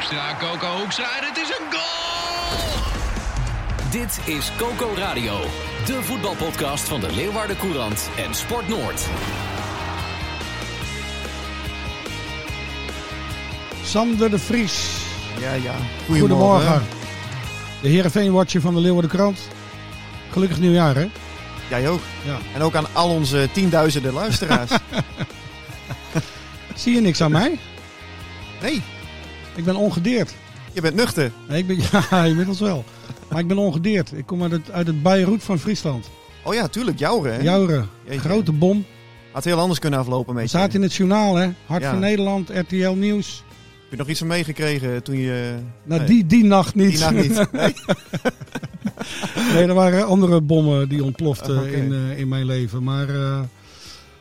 Hoekstra, Coco Hoekstra en het is een goal! Dit is Coco Radio, de voetbalpodcast van de Leeuwarden Courant en Sport Noord. Sander de Vries. Ja, ja. Goedemorgen. De Heerenveen-watcher van de Leeuwarden Krant. Gelukkig nieuwjaar, hè? Jij ook. Ja. En ook aan al onze tienduizenden luisteraars. Zie je niks aan mij? nee, Ik ben ongedeerd. je bent nuchter. Nee, ik ben, ja, inmiddels wel. Maar ik ben ongedeerd. Ik kom uit het, uit het Beirut van Friesland. Oh ja, tuurlijk, Jouren. hè? Jouren. Jeetje. Grote bom. Had heel anders kunnen aflopen met zaten in het journaal, hè? Hart Ja. van Nederland, RTL Nieuws. Heb je nog iets van meegekregen toen je... Nou, Nee. die, die nacht niet. Die nacht niet. Nee? nee, er waren andere bommen die ontploften Oké. in, eh, in mijn leven. Maar, eh,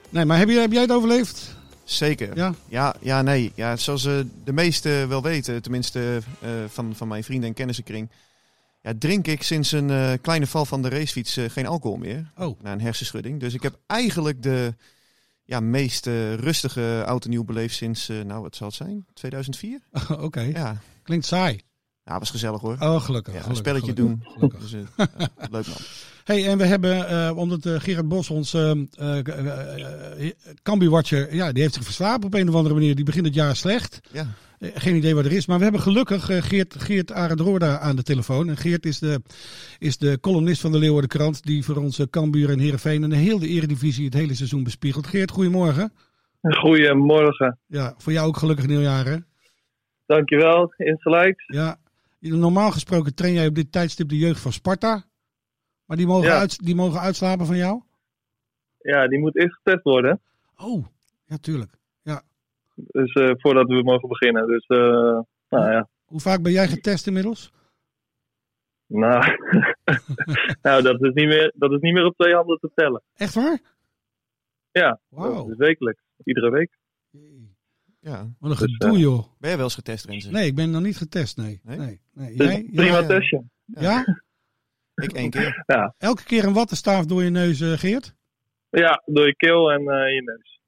nee, maar heb, je, heb jij het overleefd? Zeker. Ja? Ja, ja, nee. Ja, zoals eh, de meesten wel weten, tenminste eh, van, van mijn vrienden en kennissenkring, ja, drink ik sinds een eh, kleine val van de racefiets geen alcohol meer. Oh. Na een hersenschudding. Dus ik heb eigenlijk de ja, meest rustige oud en nieuw beleefd sinds, nou wat zal het zijn, 2004? Oké. Ja, Klinkt saai. Ja was gezellig hoor. Oh, gelukkig. Ja, een gelukkig, spelletje gelukkig, doen. gelukkig. Dus, eh, leuk man. Hey, en we hebben, eh, omdat eh, Gerard Bos, ons Cambuur-watcher, ja, die heeft zich verslapen op een of andere manier. Die begint het jaar slecht. Ja, geen idee wat er is. Maar we hebben gelukkig Geert, Geert Arendroorda aan de telefoon. En Geert is de, is de columnist van de Leeuwarden Krant. Die voor onze Cambuur en Heerenveen en de hele Eredivisie het hele seizoen bespiegelt. Geert, goedemorgen. Goedemorgen. Ja, voor jou ook gelukkig nieuwjaar hè? Dankjewel, insgelijks. Ja. Normaal gesproken train jij op dit tijdstip de jeugd van Sparta. Maar die mogen, Ja. uit, die mogen uitslapen van jou? Ja, die moet eerst getest worden. Oh, ja tuurlijk. Dus eh, voordat we mogen beginnen. Dus, eh, nou ja. Hoe vaak ben jij getest inmiddels? Nou, nou dat, is niet meer, dat is niet meer op twee handen te tellen. Echt waar? Ja, is wekelijks. Iedere week. Ja. Wat een Dus, gedoe, joh. Ben je wel eens getest, Renze? Nee, ik ben nog niet getest, nee. Nee? nee? nee. Dus Jij? prima Ja, ja. testje. Ja? Ik één keer. Ja. Elke keer een wattenstaaf door je neus, eh, Geert? ja, door je keel en eh, je neus.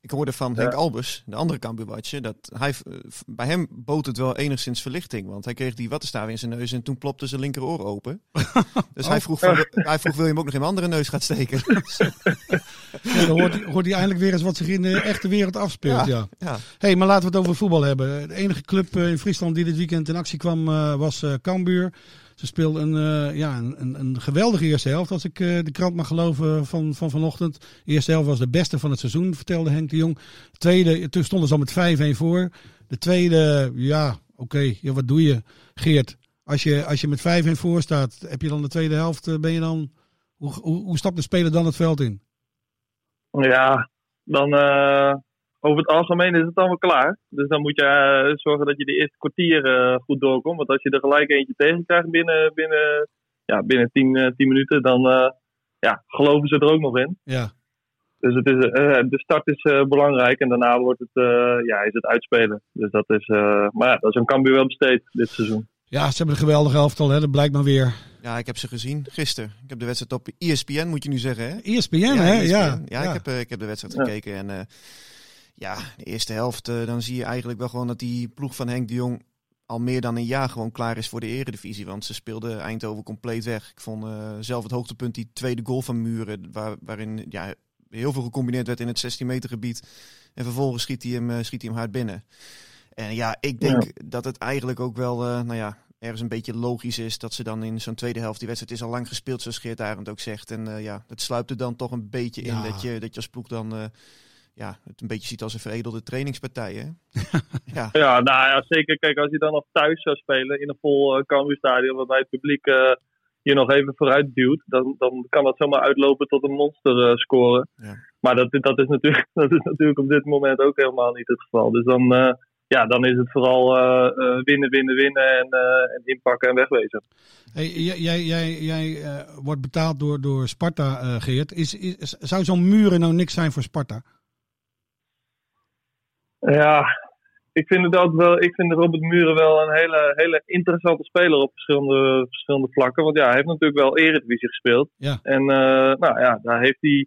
Ik hoorde van Henk Albers, de andere kambuurwatje, dat hij, eh, bij hem bood het wel enigszins verlichting. Want hij kreeg die wattenstaaf in zijn neus en toen plopte zijn linkeroor open. Dus hij, vroeg van, hij vroeg, wil je hem ook nog in mijn andere neus gaan steken? Ja, dan hoort, hij- hoort hij eindelijk weer eens wat zich in de echte wereld afspeelt, ja. Ja, hey, maar laten we het over voetbal hebben. De enige club eh, in Friesland die dit weekend in actie kwam eh, was eh Cambuur. Ze speelden een, eh, ja, een, een, geweldige eerste helft, als ik eh, de krant mag geloven van, van vanochtend. De eerste helft was de beste van het seizoen, vertelde Henk de Jong. De tweede, toen stonden ze al met 5-1 voor. De tweede, ja, oké, ja, wat doe je, Geert? Als je, als je met 5-1 voor staat, heb je dan de tweede helft, eh, ben je dan... Hoe, hoe, stapt de speler dan het veld in? Ja, dan eh, over het algemeen is het allemaal klaar. Dus dan moet je eh, zorgen dat je de eerste kwartier eh, goed doorkomt. Want als je er gelijk eentje tegen krijgt binnen, binnen, ja, binnen 10 eh, 10 minuten, dan eh, ja, geloven ze er ook nog in. Ja, Dus het is, eh, de start is eh, belangrijk en daarna wordt het, eh, ja, is het uitspelen. Dus dat is, eh, maar ja, dat is een Cambuur wel besteed dit seizoen. Ja, ze hebben een geweldige elftal, hè? dat blijkt maar weer. ja, ik heb ze gezien gisteren. Ik heb de wedstrijd op E ESPN, moet je nu zeggen. Hè? ESPN, hè? ESPN. Ja, ja, Ik, heb, eh, ik heb de wedstrijd Ja. gekeken. En eh, ja, de eerste helft, eh, dan zie je eigenlijk wel gewoon dat die ploeg van Henk de Jong al meer dan een jaar gewoon klaar is voor de eredivisie. Want ze speelden Eindhoven compleet weg. Ik vond eh, zelf het hoogtepunt die tweede goal van Muren, waar, waarin ja, heel veel gecombineerd werd in het 16 meter gebied. En vervolgens schiet hij hem, eh, schiet hij hem hard binnen. En ja, ik denk dat het eigenlijk ook wel, nou ja, ergens een beetje logisch is dat ze dan in zo'n tweede helft, die wedstrijd is al lang gespeeld, zoals Geert Arend ook zegt. En eh, ja, het sluipt er dan toch een beetje Ja. in dat je, dat je als ploeg dan ja, het een beetje ziet als een veredelde trainingspartij. Hè? ja. Ja, nou ja, zeker. Kijk, als je dan nog thuis zou spelen in een vol uh, Cambuurstadion, waarbij het publiek eh, je nog even vooruit duwt, dan, dan kan dat zomaar uitlopen tot een monster eh, scoren. Ja. Maar dat, dat, is natuurlijk, dat is natuurlijk op dit moment ook helemaal niet het geval. Dus dan, eh, ja, dan is het vooral eh, eh, winnen, winnen, winnen en, eh, en inpakken en wegwezen. Hey, jij jij, jij, eh, wordt betaald door, door Sparta, eh, Geert. Is, is, zou zo'n muren nou niks zijn voor Sparta? Ja, ik vind, het wel, ik vind Robert Muren wel een hele, hele interessante speler op verschillende, verschillende vlakken. Want ja, hij heeft natuurlijk wel Eredivisie gespeeld. Ja. En eh, nou ja, daar heeft hij,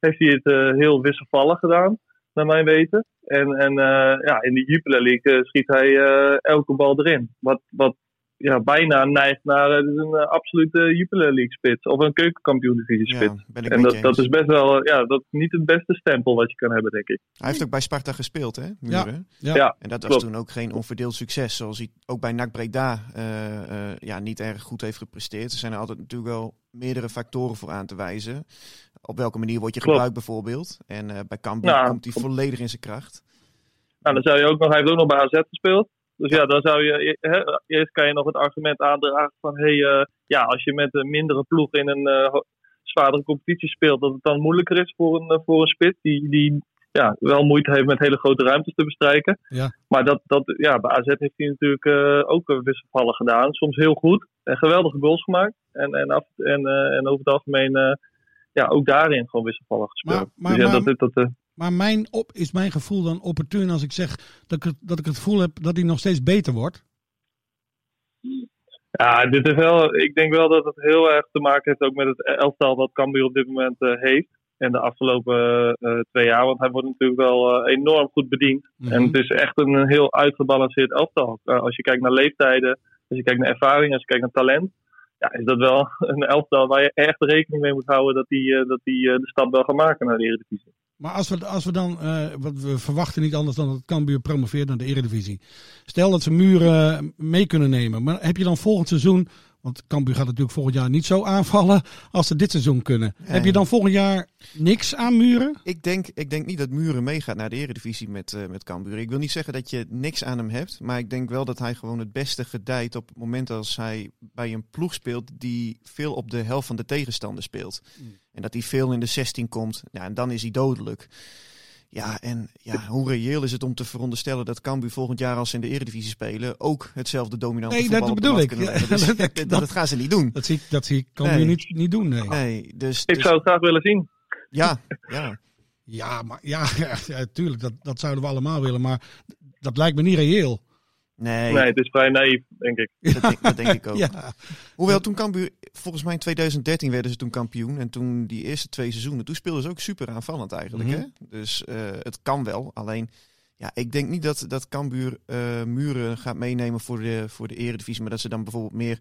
heeft hij het eh, heel wisselvallig gedaan, naar mijn weten. En, en eh, ja, in de Jupiler League schiet hij elke bal erin. Wat, wat ja, bijna neigt naar eh, een eh, absolute Jupiler League spits. Of een keukenkampioen divisie spits. Ja, ben ik en dat, dat is best wel, eh, ja, dat is niet het beste stempel wat je kan hebben, denk ik. Hij heeft ook bij Sparta gespeeld, hè, Muren? Ja. Ja, En dat was klopt. toen ook geen onverdeeld succes. Zoals hij ook bij NAC Breda eh, eh, ja, niet erg goed heeft gepresteerd. Er zijn er altijd natuurlijk wel meerdere factoren voor aan te wijzen. Op welke manier word je Klopt. gebruikt bijvoorbeeld. En eh, bij Cambuur Ja, komt hij volledig in zijn kracht. Nou, dan zou je ook nog, hij heeft ook nog bij AZ gespeeld. Dus ja, dan zou je, eerst kan je nog het argument aandragen van, hé, hey, eh, ja, als je met een mindere ploeg in een eh, zwaardere competitie speelt, dat het dan moeilijker is voor een, eh, voor een spit die, die ja, wel moeite heeft met hele grote ruimtes te bestrijken. Ja. Maar dat, dat, ja, bij AZ heeft hij natuurlijk ook wisselvallen gedaan. Soms heel goed en geweldige goals gemaakt. En, en, af, en, en over het algemeen, ja, ook daarin gewoon wisselvallig gespeeld. Maar- maar- dus ja, maar- dat, dat, Maar mijn op, is mijn gevoel dan opportun als ik zeg dat ik, het- dat ik het gevoel heb dat hij nog steeds beter wordt? Ja, dit is wel, ik denk wel dat het heel erg te maken heeft ook met het elftal wat Cambuur op dit moment eh, heeft. En de afgelopen eh, twee jaar. Want hij wordt natuurlijk wel eh, enorm goed bediend. Mhm. En het is echt een heel uitgebalanceerd elftal. Als je kijkt naar leeftijden, als je kijkt naar ervaring, als je kijkt naar talent. Ja, is dat wel een elftal waar je echt rekening mee moet houden dat die, eh, dat die de stap wel gaat maken naar de Eredivisie. Maar als we, als we dan, eh, wat we verwachten niet anders dan dat Cambuur promoveert naar de Eredivisie. Stel dat ze muren mee kunnen nemen. Maar heb je dan volgend seizoen, want Cambuur gaat natuurlijk volgend jaar niet zo aanvallen als ze dit seizoen kunnen. Heb je dan volgend jaar niks aan muren? Ik denk, ik denk niet dat Muren meegaat naar de Eredivisie met, eh met Cambuur. Ik wil niet zeggen dat je niks aan hem hebt. Maar ik denk wel dat hij gewoon het beste gedijt op het moment als hij bij een ploeg speelt die veel op de helft van de tegenstander speelt. En dat hij veel in de 16 komt. Ja, en dan is hij dodelijk. Ja, en ja, hoe reëel is het om te veronderstellen dat Cambuur volgend jaar als ze in de Eredivisie spelen ook hetzelfde dominante Nee, dat voetbal op de bedoel mat ik. kunnen Ja, leggen. Dus dat- dat, dat, dat- dat gaan ze niet doen. Dat zie, ik- dat zie ik Cambuur Nee. niet, niet doen. Nee. Nee, dus, Ik dus- zou het graag willen zien. ja, ja. Ja, maar ja, ja, ja, tuurlijk, dat, dat zouden we allemaal willen. Maar dat lijkt me niet reëel. Nee, Nee, het is vrij naïef, denk ik. dat, denk, dat denk ik ook. Ja. Hoewel toen Cambuur, volgens mij in 2013 werden ze toen kampioen. En toen die eerste twee seizoenen, toen speelden ze ook super aanvallend eigenlijk. Mhm. hè? Dus eh, het kan wel. Alleen, ja, ik denk niet dat, dat Cambuur eh, muren gaat meenemen voor de, voor de eredivisie. Maar dat ze dan bijvoorbeeld meer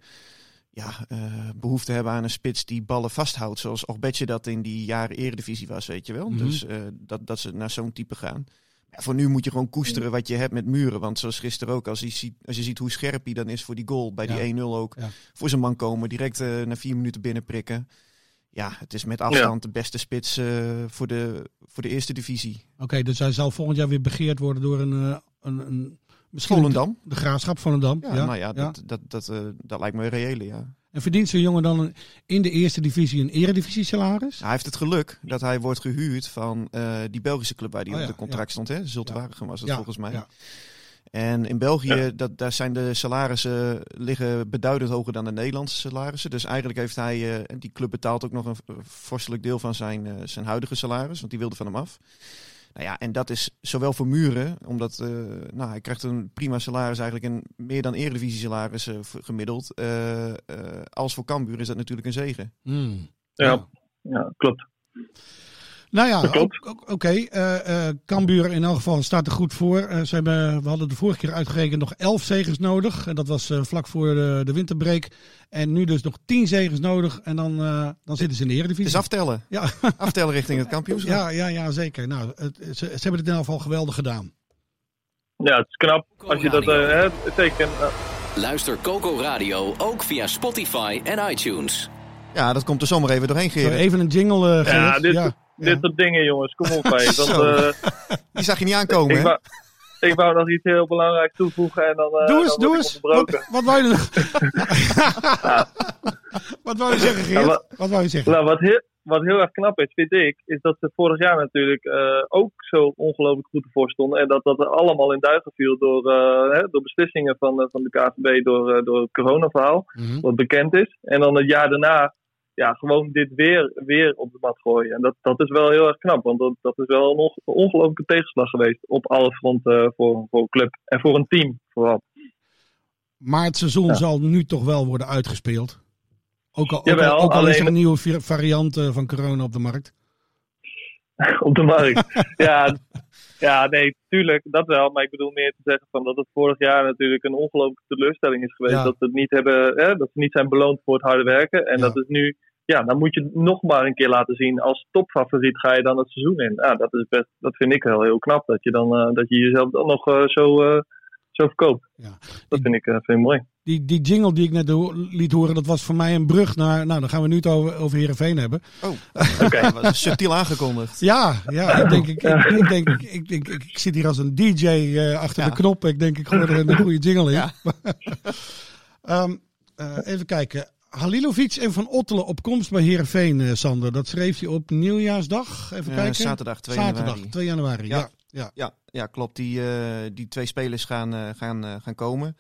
ja, eh, behoefte hebben aan een spits die ballen vasthoudt. Zoals Ogbetje dat in die jaren eredivisie was, weet je wel. Mhm. Dus eh, dat, dat ze naar zo'n type gaan. Ja, voor nu moet je gewoon koesteren wat je hebt met muren. Want zoals gisteren ook, als je ziet, als je ziet hoe scherp hij dan is voor die goal. Bij Ja. die 1-0 ook. Ja. Voor zijn man komen, direct eh, na vier minuten binnenprikken. Ja, het is met afstand de beste spits eh, voor, de, voor de eerste divisie. Oké, dus hij zal volgend jaar weer begeerd worden door een, eh, een, een misschien Volendam. de graafschap Volendam. Ja, Ja, nou ja, dat, dat, dat, eh, dat lijkt me reële, ja. En verdient zo'n jongen dan een- in de eerste divisie een eredivisie salaris? Hij heeft het geluk dat hij wordt gehuurd van eh, die Belgische club waar hij Oh op ja, de contract stond. Hè? Zulte Ja. Waregem was het Ja, volgens mij. ja. En in België, Ja. dat, daar zijn de salarissen liggen beduidend hoger dan de Nederlandse salarissen. Dus eigenlijk heeft hij, eh, die club betaalt ook nog een vorstelijk deel van zijn, eh, zijn huidige salaris, want die wilde van hem af. Nou ja, en dat is zowel voor Muren, omdat eh, nou, hij krijgt een prima salaris, eigenlijk een meer dan eredivisie salaris eh, gemiddeld. eh, eh, als voor Cambuur is dat natuurlijk een zegen. Hmm. Ja, ja klopt. Nou ja, oké. eh, eh, Cambuur in elk geval staat er goed voor. Eh, ze hebben, we hadden de vorige keer uitgerekend nog elf zegens nodig. En dat was eh, vlak voor de, de winterbreak. En nu dus nog tien zegens nodig. En dan, eh, dan zitten ze in de Eredivisie. Dus aftellen. Ja. Aftellen richting het kampioenschap. ja, ja, ja, zeker. Nou, het, ze, ze hebben het in elk geval geweldig gedaan. Ja, het is knap. Als je dat, hè, eh, Luister Coco Radio ook via Spotify en iTunes. Ja, dat komt er zomaar even doorheen, Gerrit. even een jingle, eh ja, dit, ja, dit soort dingen, jongens. Kom op, hé. Eh, Die zag je niet aankomen, ik, hè? wou, ik wou nog iets heel belangrijks toevoegen en dan, eh Doe eens, dan doe eens. Wat, wou je Wat wou je zeggen, Ja, Geert? wat- Wat wou je zeggen? Nou, wat heel, wat heel erg knap is, vind ik, is dat ze vorig jaar natuurlijk eh, ook zo ongelooflijk goed ervoor stonden. En dat dat er allemaal in duigen viel door, hè, door beslissingen van, van de KVB, door, door het coronaverhaal, Mhm. wat bekend is. En dan het jaar daarna ja, gewoon dit weer, weer op de mat gooien. En dat, dat is wel heel erg knap, want dat, dat is wel een onge- ongelooflijke tegenslag geweest op alle fronten eh, voor, voor een club. En voor een team vooral. Maar het seizoen Ja. zal nu toch wel worden uitgespeeld. Ook al, ook Jawel, al, ook al is alleen- er een nieuwe variant eh, van corona op de markt. op de markt. ja, ja, nee, tuurlijk, dat wel. Maar ik bedoel meer te zeggen van dat het vorig jaar natuurlijk een ongelooflijke teleurstelling is geweest. Ja. Dat, ze het niet hebben, hè, dat ze niet zijn beloond voor het harde werken. En Ja. dat is nu, ja, dan moet je het nog maar een keer laten zien. Als topfavoriet ga je dan het seizoen in. Ja, dat, is best, dat vind ik wel heel knap. Dat je, dan, eh, dat je jezelf dan nog eh, zo, eh, zo verkoopt. Ja. Dat vind ik, vind ik mooi. Die, die jingle die ik net liet horen, dat was voor mij een brug naar... Nou, dan gaan we nu het over, over Heerenveen hebben. Oh, oké. dat was subtiel aangekondigd. Ja, ja ik, denk, ik, ik, ik denk, ik, ik, ik, ik zit hier als een DJ eh, achter Ja. de knop. Ik denk, ik gooi er een goede jingle in. Ja. Ehm, eh, even kijken. Halilovic en Van Ottelen op komst bij Heerenveen, eh, Sander. Dat schreef hij op nieuwjaarsdag. Even kijken. zaterdag 2 Zaterdag, januari. 2 januari. Ja. Ja. Ja. Ja, ja klopt. Die, eh, die twee spelers gaan, eh, gaan, eh, gaan komen.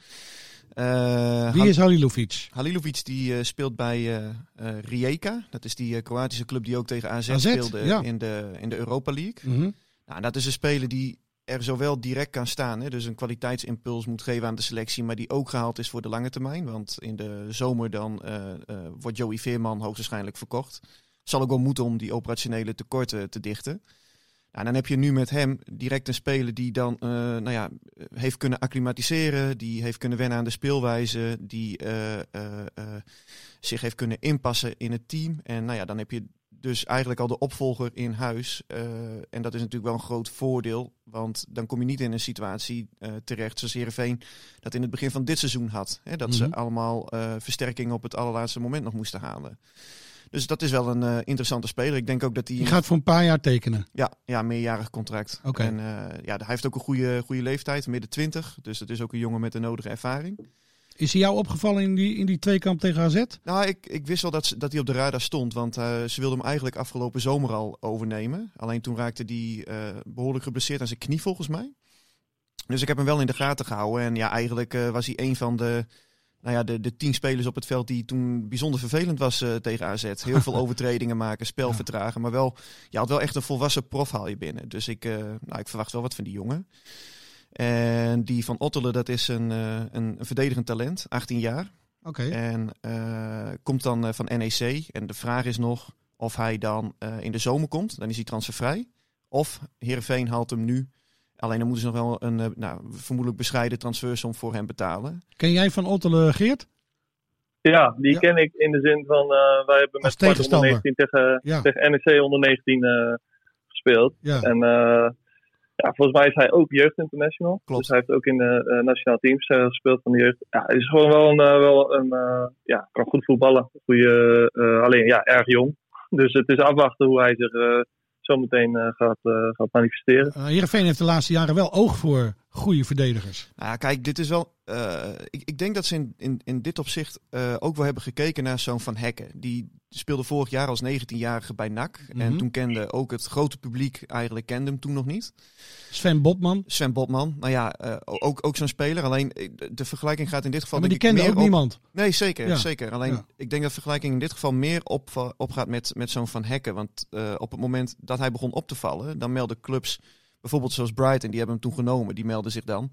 Eh, Wie is Halilovic? Halilovic die eh, speelt bij eh Rijeka. Dat is die Kroatische club die ook tegen AZ, AZ, speelde ja. in, de, in de Europa League. Mhm. Nou, dat is een speler die er zowel direct kan staan, hè, dus een kwaliteitsimpuls moet geven aan de selectie, maar die ook gehaald is voor de lange termijn. Want in de zomer dan wordt Joey Veerman hoogstwaarschijnlijk verkocht. Zal ook wel moeten om die operationele tekorten te dichten. Nou, dan heb je nu met hem direct een speler die dan eh, nou ja, heeft kunnen acclimatiseren, die heeft kunnen wennen aan de speelwijze, die eh, eh, zich heeft kunnen inpassen in het team. En nou ja, dan heb je dus eigenlijk al de opvolger in huis. En dat is natuurlijk wel een groot voordeel, want dan kom je niet in een situatie terecht zoals Heerenveen dat in het begin van dit seizoen had. Hè, dat Mhm. ze allemaal eh, versterkingen op het allerlaatste moment nog moesten halen. Dus dat is wel een eh, interessante speler. Ik denk ook dat hij... Die gaat voor een paar jaar tekenen. Ja, ja, meerjarig contract. Oké. En eh, ja, hij heeft ook een goede, goede leeftijd, midden 20. Dus het is ook een jongen met de nodige ervaring. Is hij jou opgevallen in die, in die tweekamp tegen AZ? Nou, ik, ik wist wel dat, ze- dat hij op de radar stond. Want eh, ze wilden hem eigenlijk afgelopen zomer al overnemen. Alleen toen raakte hij eh, behoorlijk geblesseerd aan zijn knie volgens mij. Dus ik heb hem wel in de gaten gehouden. En ja, eigenlijk was hij een van de, nou ja, de, de tien spelers op het veld die toen bijzonder vervelend was eh, tegen AZ. Heel veel overtredingen maken, spel Ja. vertragen. Maar wel, je had wel echt een volwassen prof haal je binnen. Dus ik, eh, nou, ik verwacht wel wat van die jongen. En die van Ottelen, dat is een, eh, een, een verdedigend talent, 18 jaar. Oké. En komt dan van NEC. En de vraag is nog of hij dan in de zomer komt. Dan is hij transfervrij. Of Heerenveen haalt hem nu. Alleen dan moeten ze nog wel een eh, nou, vermoedelijk bescheiden transfersom voor hem betalen. Ken jij van Ottelen, Geert? Ja, die Ja. ken ik in de zin van, eh, wij hebben met Sparta onder tegenstander. 19 tegen, Ja. tegen NEC onder 19 eh, gespeeld. Ja. En eh, ja, volgens mij is hij ook jeugd international. Klopt. Dus hij heeft ook in de eh, nationale teams gespeeld van de jeugd. Ja, hij is gewoon wel een, wel een eh, ja, kan goed voetballen. Goeie, eh, alleen ja, erg jong. Dus het is afwachten hoe hij zich eh, zometeen eh, gaat, eh, gaat manifesteren. Uh, Heerenveen heeft de laatste jaren wel oog voor goede verdedigers. Nou ja, kijk, dit is wel. eh, ik, ik denk dat ze in, in, in dit opzicht eh, ook wel hebben gekeken naar zo'n Van Hekken. Die speelde vorig jaar als 19-jarige bij NAC. Mhm. En toen kende ook het grote publiek eigenlijk kende hem toen nog niet. Sven Botman. Sven Botman, nou ja, eh, ook, ook zo'n speler. Alleen de, vergelijking gaat in dit geval. maar die kende meer ook op- niemand. Nee, zeker. Ja. zeker. Alleen Ja. ik denk dat de vergelijking in dit geval meer op, opgaat met, met zo'n Van Hekken. Want op het moment dat hij begon op te vallen, dan melden clubs, bijvoorbeeld zoals Brighton, die hebben hem toen genomen, die melden zich dan.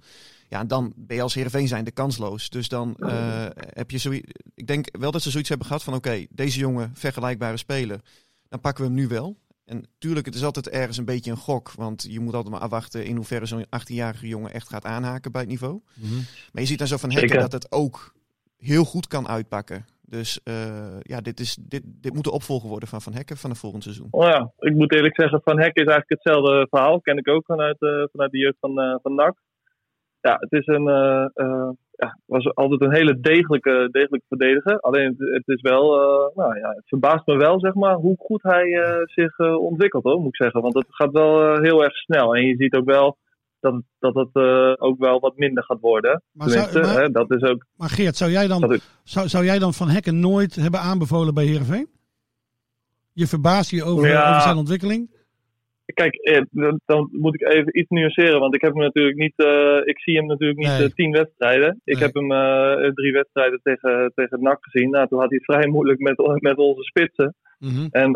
Ja, en dan ben je als Heerenveen zijnde kansloos. Dus dan eh, heb je zoiets. Ik denk wel dat ze zoiets hebben gehad van: oké, deze jongen, vergelijkbare speler, dan pakken we hem nu wel. En tuurlijk, het is altijd ergens een beetje een gok. Want je moet altijd maar afwachten in hoeverre zo'n 18-jarige jongen echt gaat aanhaken bij het niveau. Maar je ziet dan zo van Hekken dat het ook heel goed kan uitpakken. Dus eh, ja, dit, is, dit, dit moet de opvolger worden van Van Hekken van het volgend seizoen. Oh ja, ik moet eerlijk zeggen, Van Hek is eigenlijk hetzelfde verhaal. Ken ik ook vanuit, eh, vanuit de jeugd van, eh, van NAC. Ja, het is een, ja, was altijd een hele degelijke, degelijke verdediger. Alleen het, is wel, nou ja, het verbaast me wel, zeg maar, hoe goed hij zich ontwikkelt, hoor, moet ik zeggen. Want het gaat wel heel erg snel. En je ziet ook wel dat het, dat het eh, ook wel wat minder gaat worden. Maar, zou, Tenminste, maar, hè, dat is ook... maar Geert, zou jij, dan, ik- zou, zou jij dan Van Hekken nooit hebben aanbevolen bij Heerenveen? Je verbaast je over, Ja. over zijn ontwikkeling? Kijk, eh, dan- dan moet ik even iets nuanceren. Want ik heb hem natuurlijk niet. eh, ik zie hem natuurlijk niet Nee. eh, tien wedstrijden. Ik Nee. heb hem drie wedstrijden tegen, tegen NAC gezien. Nou, toen had hij het vrij moeilijk met, met onze spitsen. Mhm. En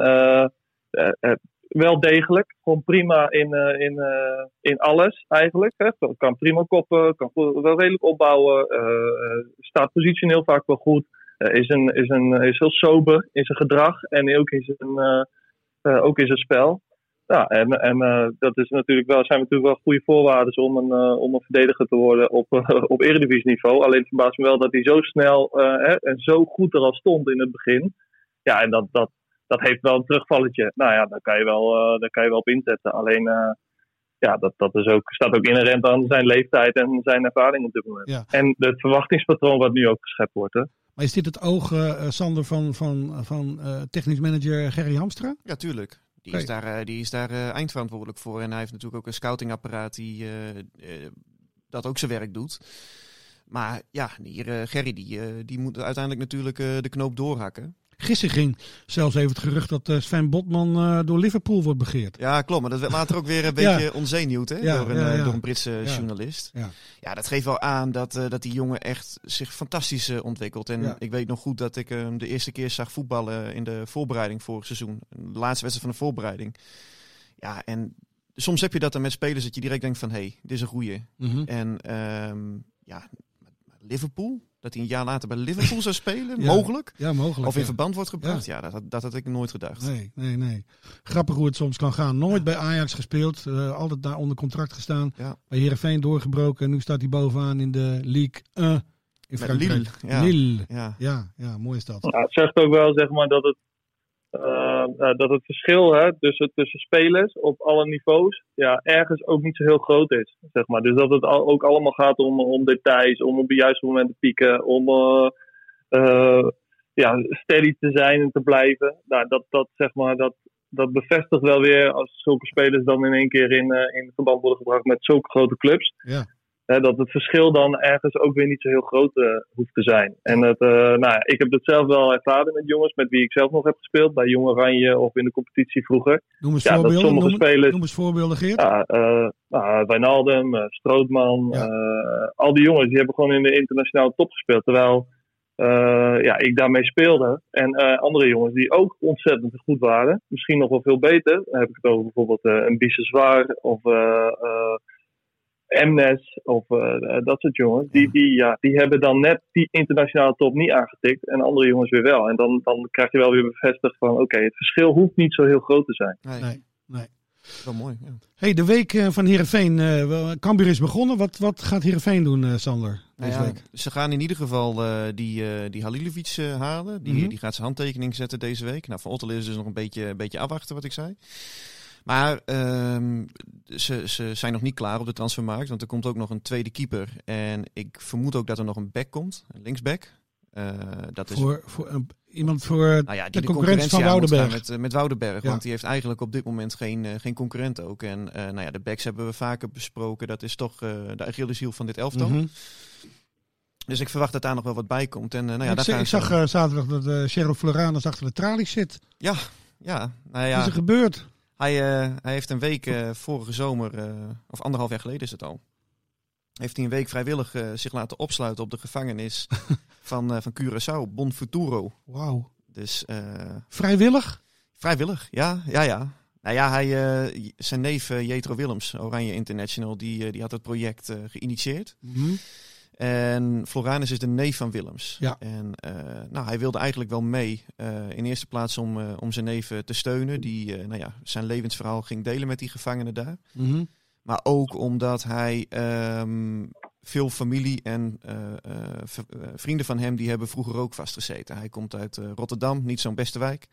wel degelijk. Gewoon prima in, eh, in, eh, in alles eigenlijk. Hè. Kan prima koppen, kan wel redelijk opbouwen. eh, staat positioneel vaak wel goed. is, een, is, een, is heel sober in zijn gedrag en ook in zijn, ook in zijn spel. Ja, en, en dat is natuurlijk wel, zijn natuurlijk wel goede voorwaarden om een, om een verdediger te worden op, op eredivisieniveau. Alleen verbaast me wel dat hij zo snel hè, en zo goed er al stond in het begin. Ja, en dat, dat, dat heeft wel een terugvalletje. Nou ja, daar kan je wel, eh, daar kan je wel op inzetten. Alleen, eh, ja, dat, dat is ook, staat ook inherent aan zijn leeftijd en zijn ervaring op dit moment. Ja. En het verwachtingspatroon wat nu ook geschept wordt. Hè? Maar is dit het oog, eh, Sander, van, van, van eh, technisch manager Gerry Hamstra? Ja, tuurlijk. Die is daar, eh, die is daar eh, eindverantwoordelijk voor. En hij heeft natuurlijk ook een scoutingapparaat die dat ook zijn werk doet. Maar ja, hier, eh, Gerry die, die moet uiteindelijk natuurlijk eh, de knoop doorhakken. Gisteren ging zelfs even het gerucht dat eh, Sven Botman eh, door Liverpool wordt begeerd. Ja, klopt. Maar dat werd later ook weer een Ja. beetje onzenuwd hè? Ja, door, een, ja, eh, door een Britse journalist. Ja. Ja, dat geeft wel aan dat, dat die jongen echt zich fantastisch ontwikkelt. En ik weet nog goed dat ik hem de eerste keer zag voetballen in de voorbereiding vorig seizoen. De laatste wedstrijd van de voorbereiding. Ja, en soms heb je dat dan met spelers dat je direct denkt van... hé, hey, dit is een goeie. Mhm. En ehm, ja, Liverpool? Dat hij een jaar later bij Liverpool zou spelen? Ja. Mogelijk? Ja, mogelijk. Of in ja. verband wordt gebracht? Ja, dat, had- dat had ik nooit gedacht. Nee, nee, nee. Grappig hoe het soms kan gaan. Nooit bij Ajax gespeeld. eh, altijd daar onder contract gestaan. Ja. Bij Heerenveen doorgebroken. En nu staat hij bovenaan in de League 1 in Met Frankrijk. Lille, ja. Lille. Ja. Ja, ja, mooi is dat. Ja, het zegt ook wel zeg maar, dat, het, eh, eh, dat het verschil hè, tussen, tussen spelers op alle niveaus ja, ergens ook niet zo heel groot is. Zeg maar. Dus dat het al, ook allemaal gaat om, om details, om op het juiste moment te pieken, om eh, eh, ja, steady te zijn en te blijven. Nou, dat, dat, zeg maar, dat, dat bevestigt wel weer als zulke spelers dan in één keer in, eh, in verband worden gebracht met zulke grote clubs. Ja. Hè, dat het verschil dan ergens ook weer niet zo heel groot eh, hoeft te zijn. En het, eh, nou ik heb het zelf wel ervaren met jongens met wie ik zelf nog heb gespeeld. Bij Jong Oranje of in de competitie vroeger. Noem eens Ja, dat voorbeelden. sommige Noem, spelers- noem eens voorbeelden, Geert. Ja, eh nou, Wijnaldum, Strootman. Ja. al die jongens die hebben gewoon in de internationale top gespeeld. Terwijl ja, ik daarmee speelde. En andere jongens die ook ontzettend goed waren. Misschien nog wel veel beter. Dan heb ik het over bijvoorbeeld een Bisseswaar of eh eh, Emnes of eh, dat soort jongens. Die, die, ja, die hebben dan net die internationale top niet aangetikt. En andere jongens weer wel. En dan, dan krijg je wel weer bevestigd van oké, het verschil hoeft niet zo heel groot te zijn. Nee, Nee, nee. wel mooi. Ja. Hey, de week eh, van Heerenveen. eh wel, Cambuur is begonnen. Wat, wat gaat Heerenveen doen, eh, Sander, Nou deze ja, week? ze gaan in ieder geval eh, die, eh die Halilovic eh, halen. Die, Mhm. die gaat zijn handtekening zetten deze week. Nou, van Ottel is dus nog een beetje, een beetje afwachten wat ik zei. Maar ehm, ze, ze zijn nog niet klaar op de transfermarkt. Want er komt ook nog een tweede keeper. En ik vermoed ook dat er nog een back komt. Een linksback. Eh, dat is Voor, voor een- iemand voor nou ja, de die de concurrentie van Woudenberg. Met, met Woudenberg. Ja. Want die heeft eigenlijk op dit moment geen, eh, geen concurrent ook. En eh, nou ja, de backs hebben we vaker besproken. Dat is toch eh de Achilleshiel van dit elftal. Mhm. Dus ik verwacht dat daar nog wel wat bij komt. En nou ja, ik, daar ik zag zaterdag dat uh, Cheryl Floranus achter de tralies zit. Ja, ja, nou Wat is ja. er gebeurd? Hij, eh, hij heeft een week eh, vorige zomer, eh, of anderhalf jaar geleden is het al, heeft hij een week vrijwillig zich laten opsluiten op de gevangenis van, van Curaçao, Bon Futuro. Wauw. Dus Vrijwillig? vrijwillig, ja, ja, ja. Nou ja, hij, zijn neef Jetro Willems, Oranje International, die, die had het project geïnitieerd. Mhm. En Floranus is de neef van Willems. Ja. En eh, nou, hij wilde eigenlijk wel mee. eh, in eerste plaats om, eh, om zijn neef te steunen. Die nou ja, zijn levensverhaal ging delen met die gevangenen daar. Mhm. Maar ook omdat hij ehm, veel familie en vrienden van hem... die hebben vroeger ook vastgezeten. Hij komt uit Rotterdam, niet zo'n beste wijk.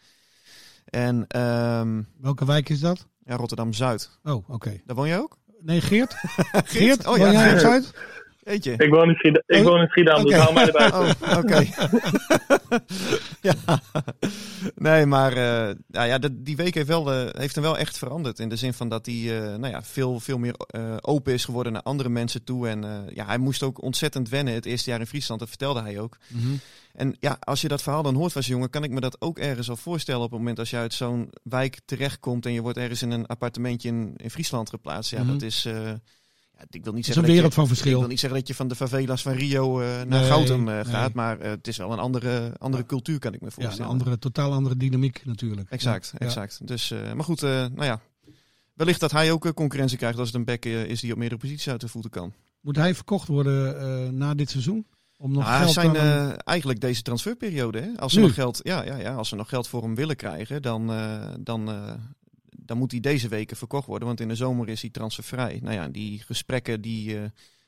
En ehm, Welke wijk is dat? ja, Rotterdam-Zuid. Oh, oké. Daar woon jij ook? Nee, Geert? Geert, Oh woon ja. jij in Zuid? Jeetje. Ik woon in Schiedam, ik woon in Schiedam dus hou mij erbij. Oh, oké. ja. Nee, maar eh, nou ja, dat- die week heeft, wel, eh, heeft hem wel echt veranderd. In de zin van dat hij eh, nou ja, veel, veel meer eh, open is geworden naar andere mensen toe. En eh, ja, hij moest ook ontzettend wennen het eerste jaar in Friesland. Dat vertelde hij ook. Mhm. En ja, als je dat verhaal dan hoort van zijn jongen, kan ik me dat ook ergens al voorstellen op het moment als je uit zo'n wijk terechtkomt en je wordt ergens in een appartementje in, in Friesland geplaatst. Ja, Mhm. dat is. Ja, ik wil niet is zeggen een dat wereld je, van Ik verschil. wil niet zeggen dat je van de favelas van Rio eh, naar Nee, Goudem eh, nee. gaat, maar eh, het is wel een andere, andere cultuur, kan ik me Ja, een voorstellen. andere, totaal andere dynamiek natuurlijk. Exact, Ja. exact. Dus, maar goed, nou ja. Wellicht dat hij ook concurrentie krijgt als het een eh, is die op meerdere posities uit de voeten kan. Moet hij verkocht worden na dit seizoen? Om nog Nou, geld zijn eigenlijk deze transferperiode. Hè? Als, ze Nu? nog geld, ja, ja, ja, als ze nog geld voor hem willen krijgen, dan, dan, dan moet hij deze weken verkocht worden. Want in de zomer is hij transfervrij. Nou ja, die gesprekken die, eh,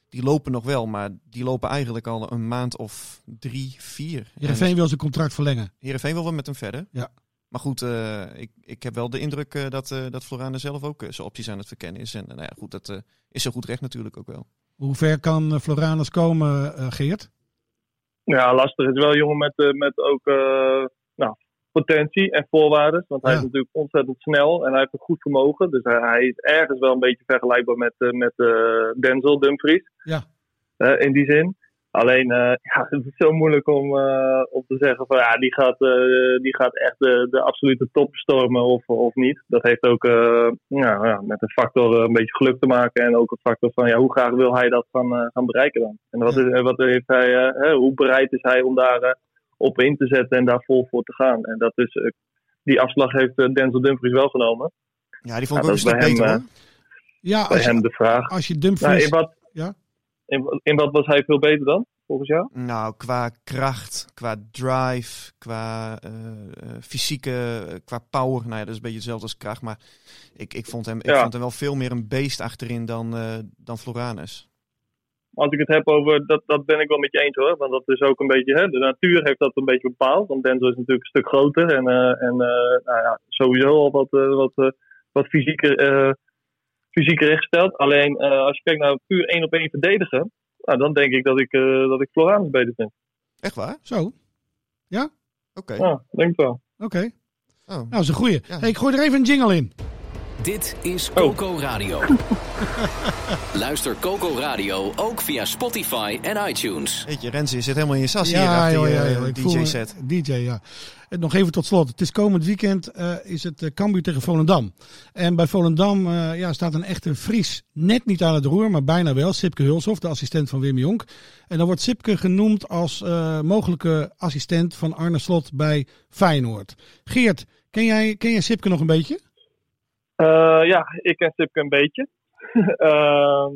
die lopen nog wel, maar die lopen eigenlijk al een maand of drie, vier. Heerenveen wil zijn contract verlengen. Heerenveen wil wel met hem verder. Ja. Maar goed, eh, ik, ik heb wel de indruk eh, dat, eh dat Florane zelf ook zijn opties aan het verkennen is. En nou ja, goed, dat eh, is zo goed recht natuurlijk ook wel. Hoe ver kan Floranus komen, Geert? Ja, lastig. Het is wel een jongen met, eh, met ook eh, nou, potentie en voorwaarden. Want hij Ja. is natuurlijk ontzettend snel en hij heeft een goed vermogen. Dus hij, hij is ergens wel een beetje vergelijkbaar met, eh, met eh, Denzel Dumfries. Ja. Eh, in die zin. Alleen, ja, het is zo moeilijk om, om te zeggen van ja, die gaat, die gaat echt de, de absolute top stormen of, of niet. Dat heeft ook ja, ja, met een factor een beetje geluk te maken. En ook een factor van ja, hoe graag wil hij dat gaan, gaan bereiken dan? En wat, is, wat heeft hij, hè, hoe bereid is hij om daar op in te zetten en daar vol voor te gaan? En dat is, eh, die afslag heeft eh, Denzel Dumfries wel genomen. Ja, die vond ik Ja, ook een stuk beter hem, hoor. Ja, Bij als hem je, de vraag. als je Nou, Dumfries... in, wat, Ja? in, in wat was hij veel beter dan, volgens jou? Nou, qua kracht, qua drive, qua eh, eh, fysieke, eh, qua power. Nou ja, dat is een beetje hetzelfde als kracht. Maar ik, ik, vond, hem, ik Ja. vond hem wel veel meer een beest achterin dan, eh, dan Floranus. Als ik het heb over, dat, dat ben ik wel met je eens hoor. Want dat is ook een beetje, hè, de natuur heeft dat een beetje bepaald. Want Denzel is natuurlijk een stuk groter en, eh, en eh, nou ja, sowieso al wat, eh, wat, wat fysieker, eh, fysieker ingesteld. Alleen eh, als je kijkt naar puur één op één verdedigen, nou, dan denk ik dat ik, eh, dat ik Floranus beter vind. Echt waar? Zo, Oké. Ja, denk ik wel. oké. Oh. Nou, dat is een goeie. Ja. Hey, ik gooi er even een jingle in. Dit is Coco Radio. Luister Coco Radio ook via Spotify en iTunes. Weet je, Renze, je zit helemaal in je sas hier Ja, achter joh, je ja, eh, DJ-set. DJ, ja. En nog even tot slot. Het is komend weekend eh, is het uh, Cambuur tegen Volendam. En bij Volendam eh, ja, staat een echte Fries net niet aan het roer, maar bijna wel. Sipke Hulshoff, de assistent van Wim Jonk. En dan wordt Sipke genoemd als eh, mogelijke assistent van Arne Slot bij Feyenoord. Geert, ken jij, ken jij Sipke nog een beetje? Eh, ja, ik ken Sipke een beetje. Ehm,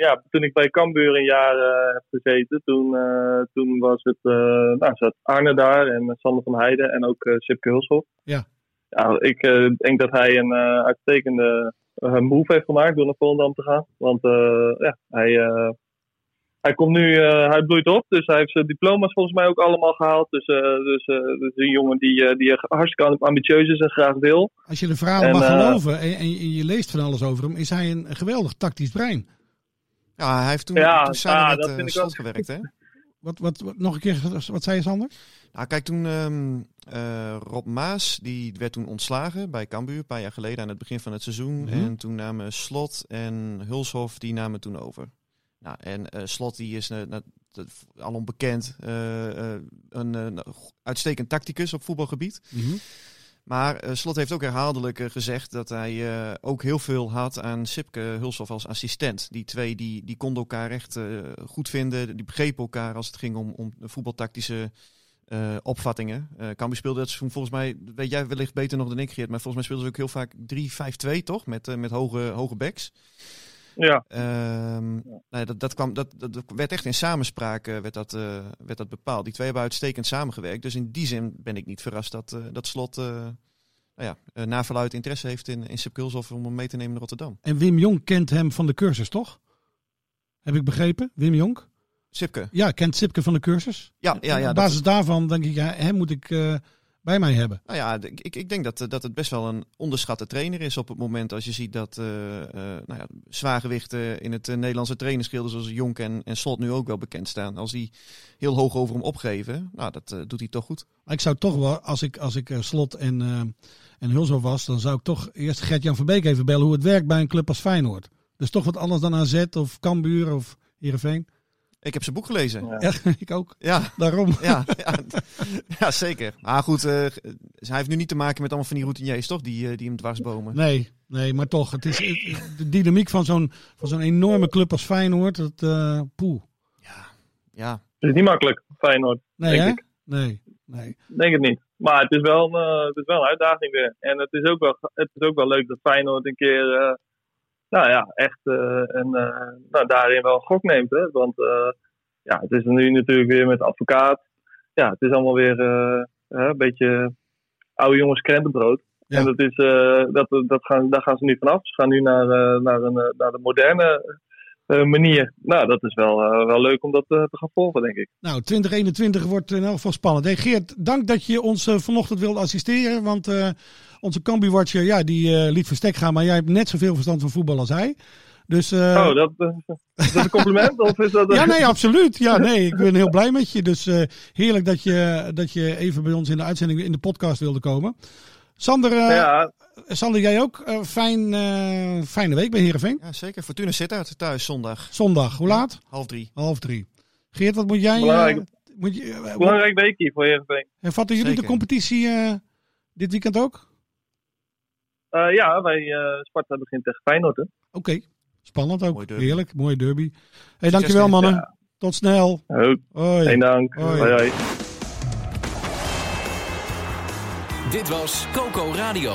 ja, toen ik bij Cambuur een jaar eh, heb gezeten, toen, eh, toen was het, eh, nou, zat Arne daar en Sander van Heijden en ook Sipke Hulshoff. Ja. ja ik denk dat hij een uitstekende move heeft gemaakt door naar Volendam te gaan. Want ja, hij, hij komt nu, eh, hij bloeit op, dus hij heeft zijn diploma's volgens mij ook allemaal gehaald. Dus, eh, dus, eh, dus een jongen die, eh, die hartstikke ambitieus is en graag wil. Als je de verhalen En, mag geloven en, en je je leest van alles over hem, is hij een geweldig tactisch brein. Ja, hij heeft toen, Ja, toen samen ja, met dat vind gewerkt, hè? Wat, wat, wat- nog een keer, wat zei je Sander? Nou, kijk, toen ehm, eh, Rob Maas, die werd toen ontslagen bij Cambuur, een paar jaar geleden aan het begin van het seizoen. Mhm. En toen namen Slot en Hulshoff, die namen toen over. Nou, en eh, Slot, die is eh, dat- al onbekend, eh, eh, een eh, uitstekend tacticus op voetbalgebied. Maar eh, Slot heeft ook herhaaldelijk eh, gezegd dat hij eh, ook heel veel had aan Sipke Hulshoff als assistent. Die twee die, die konden elkaar echt eh, goed vinden. Die begrepen elkaar als het ging om, om voetbaltactische eh, opvattingen. Eh Cambuur speelde dat seizoen volgens mij, weet jij wellicht beter nog dan ik Geert, maar volgens mij speelden ze ook heel vaak 3-5-2 toch? Met, eh, met hoge, hoge backs. Ja, Ehm, nee, dat, dat, kwam, dat, dat werd echt in samenspraak eh, werd dat, eh, werd dat bepaald. Die twee hebben uitstekend samengewerkt. Dus in die zin ben ik niet verrast dat, eh, dat Slot eh nou ja, eh, na verluid interesse heeft in, in Sip Kulshoff om hem mee te nemen naar Rotterdam. En Wim Jonk kent hem van de cursus, toch? Heb ik begrepen? Wim Jonk? Sipke. Ja, kent Sipke van de cursus. Ja, ja, ja. Op dat- basis daarvan denk ik, ja, hem moet ik eh, bij mij hebben. Nou ja, ik, ik- denk dat, eh, dat het best wel een onderschatte trainer is op het moment als je ziet dat eh eh nou ja, zwaargewichten in het Nederlandse trainerschilder zoals Jonk en, en Slot nu ook wel bekend staan. Als die heel hoog over hem opgeven, nou dat doet hij toch goed. Maar ik zou toch wel, als ik, als ik Slot en, en Hulshoff was, dan zou ik toch eerst Gert-Jan van Beek even bellen hoe het werkt bij een club als Feyenoord. Dus toch wat anders dan AZ of Cambuur of Heerenveen. Ik heb zijn boek gelezen. Ja. Ja, ik ook. Ja, Daarom. ja, ja, ja, zeker. Maar goed, eh, hij heeft nu niet te maken met allemaal van die routiniers, toch? Die, eh, die hem dwarsbomen. Nee, nee, maar toch. Het is, het- de dynamiek van zo'n, van zo'n enorme club als Feyenoord. Dat, eh poeh. Ja, Het is niet makkelijk, Feyenoord. Nee, Denk hè? ik. Nee, nee. Denk het niet. Maar het is wel een, eh, het is wel een uitdaging weer. En het is ook wel, het is ook wel leuk dat Feyenoord een keer, eh, nou ja, echt eh, en, eh, nou, daarin wel een gok neemt. Hè? Want eh, ja, het is nu natuurlijk weer met advocaat. Ja, het is allemaal weer een beetje oude jongens krentenbrood. Ja. En dat is, eh, dat, dat gaan, daar gaan ze nu vanaf. Ze gaan nu naar, naar, een, naar de moderne manier. Nou, dat is wel, eh, wel leuk om dat eh, te gaan volgen, denk ik. Nou, 2021 wordt in elk geval spannend. Hey Geert, dank dat je ons eh, vanochtend wilde assisteren. Want eh, onze Cambuur-watcher, ja, die eh, liet verstek gaan. Maar jij hebt net zoveel verstand van voetbal als hij. Dus, eh, Oh, dat, eh, is dat een compliment? of is dat, Ja, nee, absoluut. Ja, nee, ik ben heel blij met je. Dus eh, heerlijk dat je, dat je even bij ons in de uitzending, in de podcast wilde komen. Sander, eh, ja, Sander jij ook? Eh, fijn, eh, fijne week bij Heerenveen. ja, zeker. Fortuna zit uit thuis zondag. Zondag, hoe laat? Half drie. Half drie. Geert, wat moet jij... eh, Belangrijk. moet je, eh, belangrijk weekje voor Heerenveen. hervatten jullie de competitie eh, dit weekend ook? Eh ja, wij eh Sparta begint tegen Feyenoord. Oké, spannend ook. Mooi. Heerlijk, mooie derby. Hey, dankjewel mannen. Ja. Tot snel. Hoi. Geen dank. Hoi. Hoi, hoi. Dit was Coco Radio.